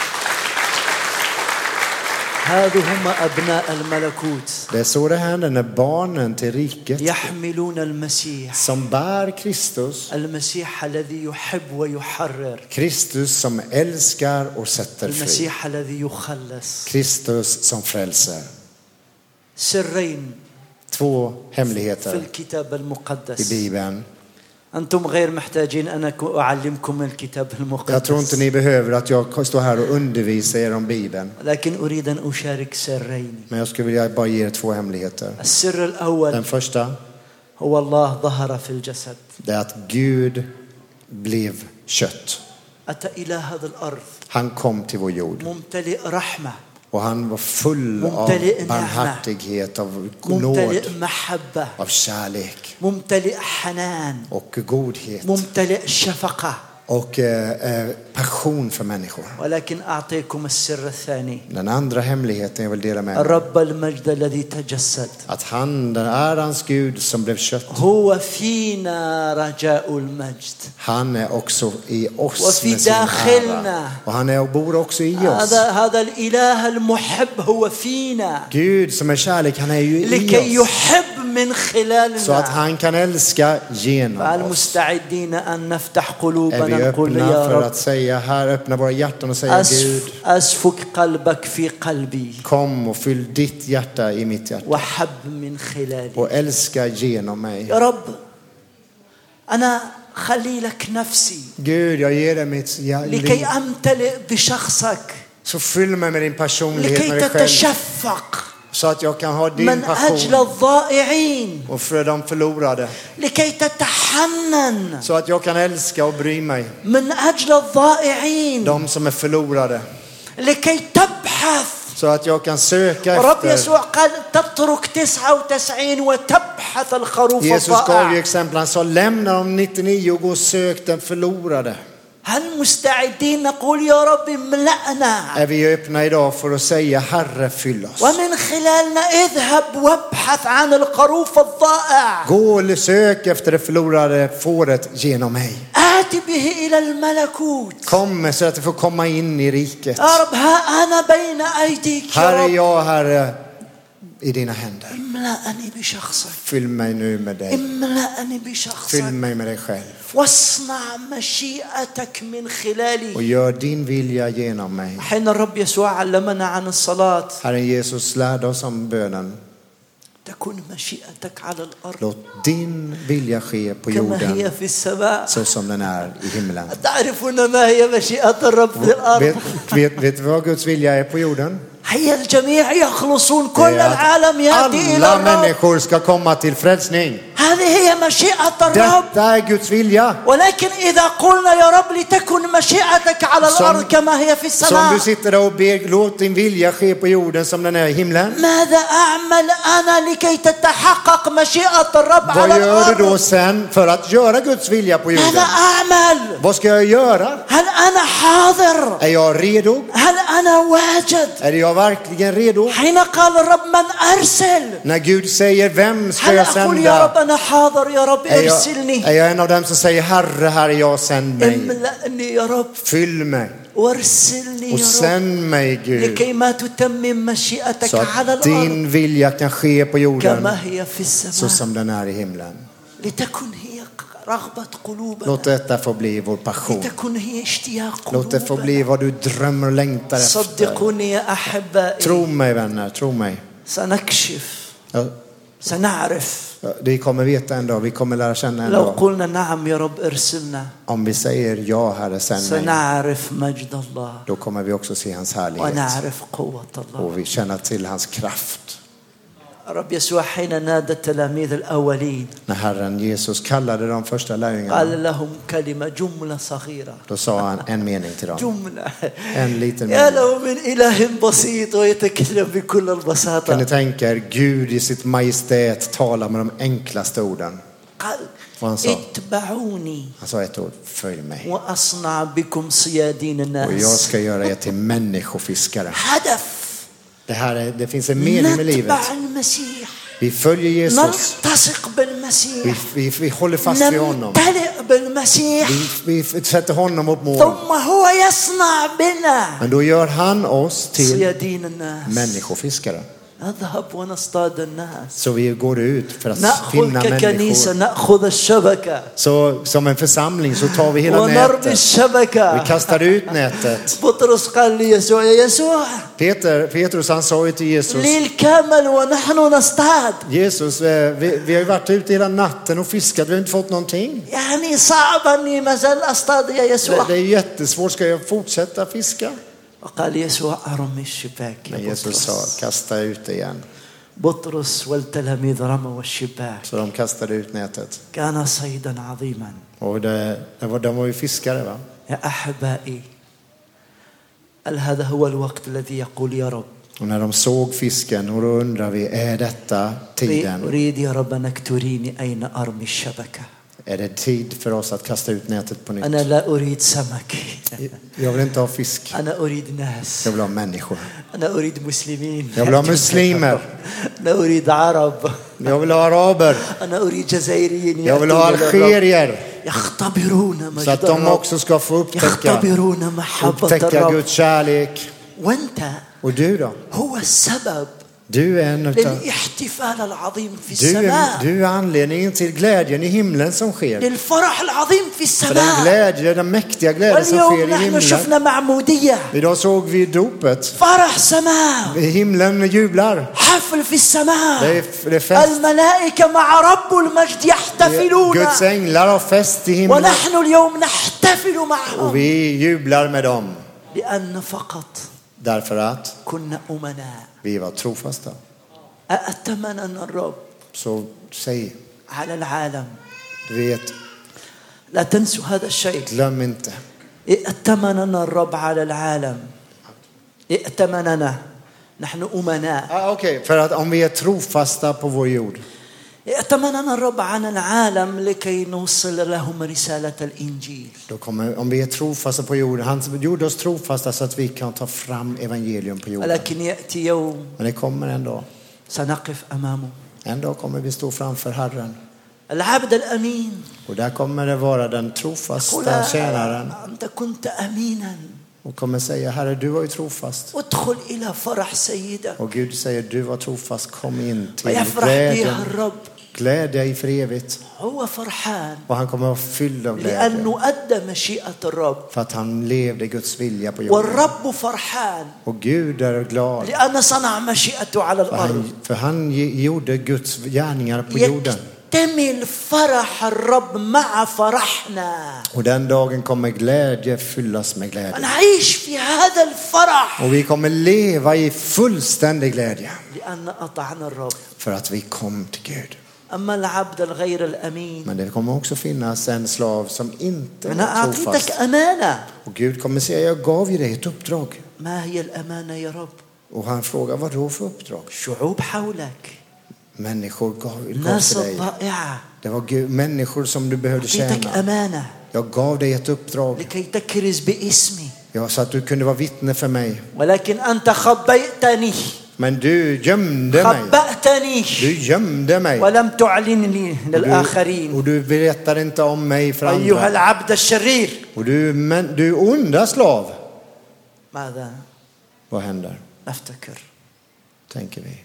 هم أبناء الملكوت Det är så det händer när barnen till riket يحملون المسيح som bär Kristus, المسيح الذي يحب ويحرر Kristus som älskar och sätter fri. المسيح الذي يخلص Kristus som frälser. سرين Två في hemligheter الكتاب i المقدس Bibeln. أنتم غير محتاجين أن أعلمكم الكتاب المقدس. لكن أريد أن أشارك سرين. السر الأول. هو الله ظهر في الجسد. أتى إلى هذا الأرض. ممتلئ رحمة. Och han var full av barmhärtighet, av nåd, av kärlek. Och godhet och eh, eh, passion för människor. Den andra hemligheten jag vill dela med er. Att han, den ärans Gud som blev kött. Han är också i oss med sin ära. Och han är och bor också i oss. Gud som är kärlek, han är ju i oss. Så att han kan älska genom oss. Är vi قلوبنا نقول öppna يا för رب att säga här, öppna våra hjärtan och säga Gud, أسف أسفك قلبك في قلبي kom och fyll ditt hjärta i mitt hjärta وحب من خلالي och älska genom mig. يا رب أنا خلي لك نفسي Gud, jag ger dig mitt hjär- liv. لكي أمتلئ بشخصك Så fyll mig med din personlighet, med لكي dig själv. Så att jag kan ha din passion. Och för de förlorade. Så att jag kan älska och bry mig. De som är förlorade. Så att jag kan söka efter. Jesus gav ju exempel. Han sa lämna de 99 och gå och sök den förlorade. هل مستعدين نقول يا رب املأنا؟ ومن خلالنا اذهب وابحث عن الخروف الضائع. آتي به إلى الملكوت. كم كم يا رب ها أنا بين أيديك يا i dina händer. Fyll mig nu med dig. Fyll mig med dig själv. واصنع مشيئتك من Och خلالي gör din vilja genom mig. حين الرب يسوع علمنا عن الصلاة Herren Jesus lärde oss om bönen. تكون مشيئتك على الأرض Låt din vilja ske på كما هي jorden في السماء så som den är i himlen. تعرفون ما هي مشيئة الرب في Vet, الأرض vet, vet du vad Guds vilja är på jorden? هيا الجميع يخلصون كل العالم يأتي إلى الله människor ska komma till frälsning. هذه هي مشيئة الرب. ولكن إذا قلنا يا رب لتكن مشيئتك على الأرض كما هي في السماء. ماذا أعمل أنا لكي تتحقق مشيئة الرب على الأرض؟ för att göra Guds vilja på jorden. هذا أعمل؟ Vad ska jag هل أنا حاضر؟ Är jag هل أنا واجد؟ Är jag verkligen redo? När Gud säger, vem ska jag sända? Är jag, är jag en av dem som säger, Herre, här är jag sänd mig. Fyll mig. Och sänd mig Gud. Så att din vilja kan ske på jorden. Så som den är i himlen. Låt detta få bli vår passion. لتكن هي اشتياق Låt det få قلوبنا bli vad du drömmer och längtar efter. صدقوني يا أحبائي Tro mig vänner, tro mig. سنكشف Ja, سنعرف ja, Vi kommer veta en dag, vi kommer lära känna en لو dag. قلنا نعم يا رب ارسلنا Om vi säger ja Herre, sänd mig. سنعرف مجد الله Då kommer vi också se hans härlighet. ونعرف قوة الله Och vi känner till hans kraft. رب يسوع حين نادى التلاميذ الأولين När Herren Jesus kallade de första lärjungarna, قال لهم كلمة جملة صغيرة då sa han en mening till dem. جملة En liten يا mening. له من إله بسيط ويتكلم بكل Kan ni البساطة tänka er, Gud i sitt majestät talar med de enklaste orden. قال Vad han sa? اتبعوني Han sa ett ord, följ mig. وأصنع بكم صيادين Och jag الناس ska göra er till människofiskare. هدف Det, här är, det finns en mening med livet. Vi följer Jesus. Vi, vi, vi håller fast vid honom. Vi, vi sätter honom upp mål. Men då gör han oss till människofiskare. نذهب ونصطاد الناس Så vi går ut för att نأخذ finna ككنيسة människor. نأخذ الشبكة Så som en församling så tar vi hela ونرمي nätet. Vi الشبكة kastar ut nätet. بطرس قال ليسوع يا يسوع Peter, Petrus han sa ju till Jesus, الليل كامل ونحن نصطاد Jesus, eh, vi, vi har ju varit ute hela natten och fiskat, vi har inte fått någonting. يعني صعب اني ما زال اصطاد يا Det, يسوع det är jättesvårt, ska jag fortsätta fiska? وقال يسوع ارمي الشباك Men يا Jesus sa, بطرس kasta ut det igen. بطرس والتلاميذ رموا الشباك Så de kastade ut nätet. كان صيدا عظيما Och det, det var, de var ju fiskare va? يا احبائي هل هذا هو الوقت الذي يقول يا رب Och när de såg fisken, och då undrar vi, är detta tiden? اريد يا رب انك تريني اين ارمي الشبكه är det tid för oss att kasta ut nätet på nytt? Jag vill inte ha fisk. Jag vill ha människor. Jag vill ha muslimer. Jag vill ha araber. Jag vill ha algerier. Så att de också ska få upptäcka, upptäcka Guds kärlek. Och du då? Du är en utav, للاحتفال العظيم في du är, السماء du är anledningen till glädjen i himlen som sker. للفرح العظيم في För den السماء glädje, den mäktiga glädje som واليوم sker i نحن himlen. شفنا معمودية Idag såg vi dopet. فرح سماء himlen jublar. حفل في السماء Det är, det är fest. الملائكة مع رب المجد يحتفلون Guds änglar har fest i himlen. ونحن اليوم نحتفل Och vi jublar med dem. لأن فقط Därför att vi var trofasta. Så säg, على العالم du vet, لا تنسوا هذا الشيء glöm inte. ائتمننا الرب على العالم ائتمننا نحن أمناء Ah, Okej, för att om vi är trofasta på vår jord. ائتمننا الرب على العالم لكي نوصل لهم رسالة الإنجيل Då kommer, om vi är trofasta på jorden, han gjorde oss trofasta så att vi kan ta fram evangelium på jorden. ولكن يأتي يوم Men det kommer en dag. سنقف أمامه En dag kommer vi stå framför Herren. العبد الأمين Och där kommer det vara den يقول trofasta tjänaren. أنت كنت أمينا Och kommer säga, Herre du var ju trofast. ادخل إلى فرح سيدك Och Gud säger, du var trofast, kom in till ويفرح بها glädjen. الرب Gläd dig för evigt. هو فرحان Och han kommer att vara fylld av لأنه glädje. أدى مشيئة الرب För att han levde Guds vilja på jorden. والرب فرحان Och Gud är glad. لأن صنع مشيئته على För الأرض han, för han ge- gjorde Guds gärningar på jorden. يكتمل فرح الرب مع فرحنا Och den dagen kommer glädje fyllas med glädje. نعيش في هذا الفرح Och vi kommer leva i fullständig glädje. لأن أطعنا الرب För att vi kom till Gud. Men det kommer också finnas en slav som inte är trofast. Och Gud kommer säga, jag gav ju dig ett uppdrag. Och han frågar, vad då för uppdrag? Människor gav, till dig. Det var Gud, människor som du behövde tjäna. Jag gav dig ett uppdrag. Ja, så att du kunde vara vittne för mig. خبيتني Men du gömde mig. Du gömde mig. ولم تعلنني Och du, للآخرين och du berättar inte om mig för أيها. العبد الشرير Och du, men, du onda slav. ماذا Vad händer? نفتكر Tänker vi.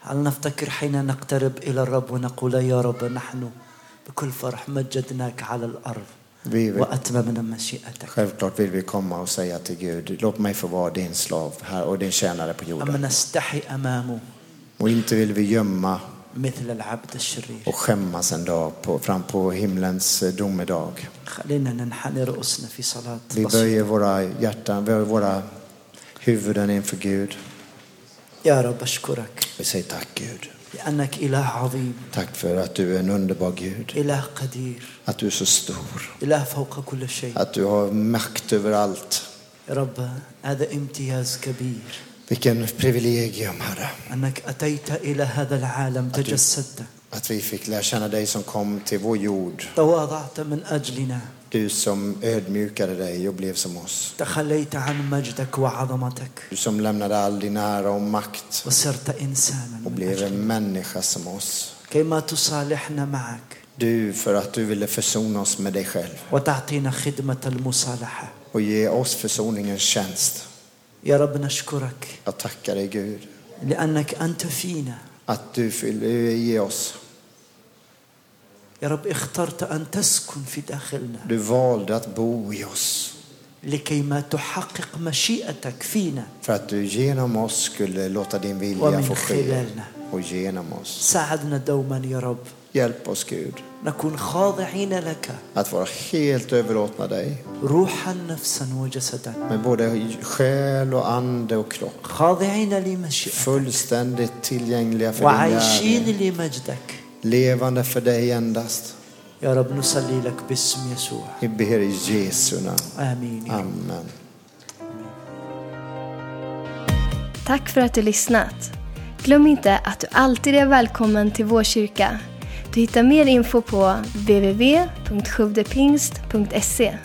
هل نفتكر حين نقترب إلى الرب ونقول يا رب نحن بكل فرح مجدناك على الأرض Vi vill, självklart vill vi komma och säga till Gud, låt mig få vara din slav här och din tjänare på jorden. Och inte vill vi gömma och skämmas en dag på, fram på himlens eh, domedag. Vi böjer våra hjärtan, böjer våra huvuden inför Gud. Vi säger tack Gud. لأنك إله عظيم Tack för att du är en underbar Gud. إله قدير Att du är så stor. إله فوق كل شيء Att du har makt över allt. يا رب هذا امتياز كبير Vilken privilegium Herre. أنك أتيت إلى هذا العالم تجسدت Att vi fick lära känna dig som kom till vår jord. تواضعت من أجلنا Du som ödmjukade dig och blev som oss. تخليت عن مجدك وعظمتك Du som lämnade all din ära och makt وصرت إنسانا och من blev أجلنا en människa som oss. كيما تصالحنا معك Du för att du ville försona oss med dig själv وتعطينا خدمة المصالحة och ge oss försoningens tjänst. يا رب نشكرك Jag tackar dig Gud لأنك أنت فينا att du vill ge oss. يا رب اخترت أن تسكن في داخلنا Du valde att bo i oss لكي ما تحقق مشيئتك فينا för att du genom oss skulle låta din vilja få ske خلالنا och genom oss. ساعدنا دوما يا رب Hjälp oss Gud نكون خاضعين لك att vara helt överlåtna dig روحا نفسا وجسدا med både själ och ande och kropp. خاضعين لمشيئتك Fullständigt tillgängliga för din وعايشين gärning. لمجدك levande för dig endast. Vi ber i Jesu namn. Amen. Tack för att du lyssnat. Glöm inte att du alltid är välkommen till vår kyrka. Du hittar mer info på www.sjuvdepingst.se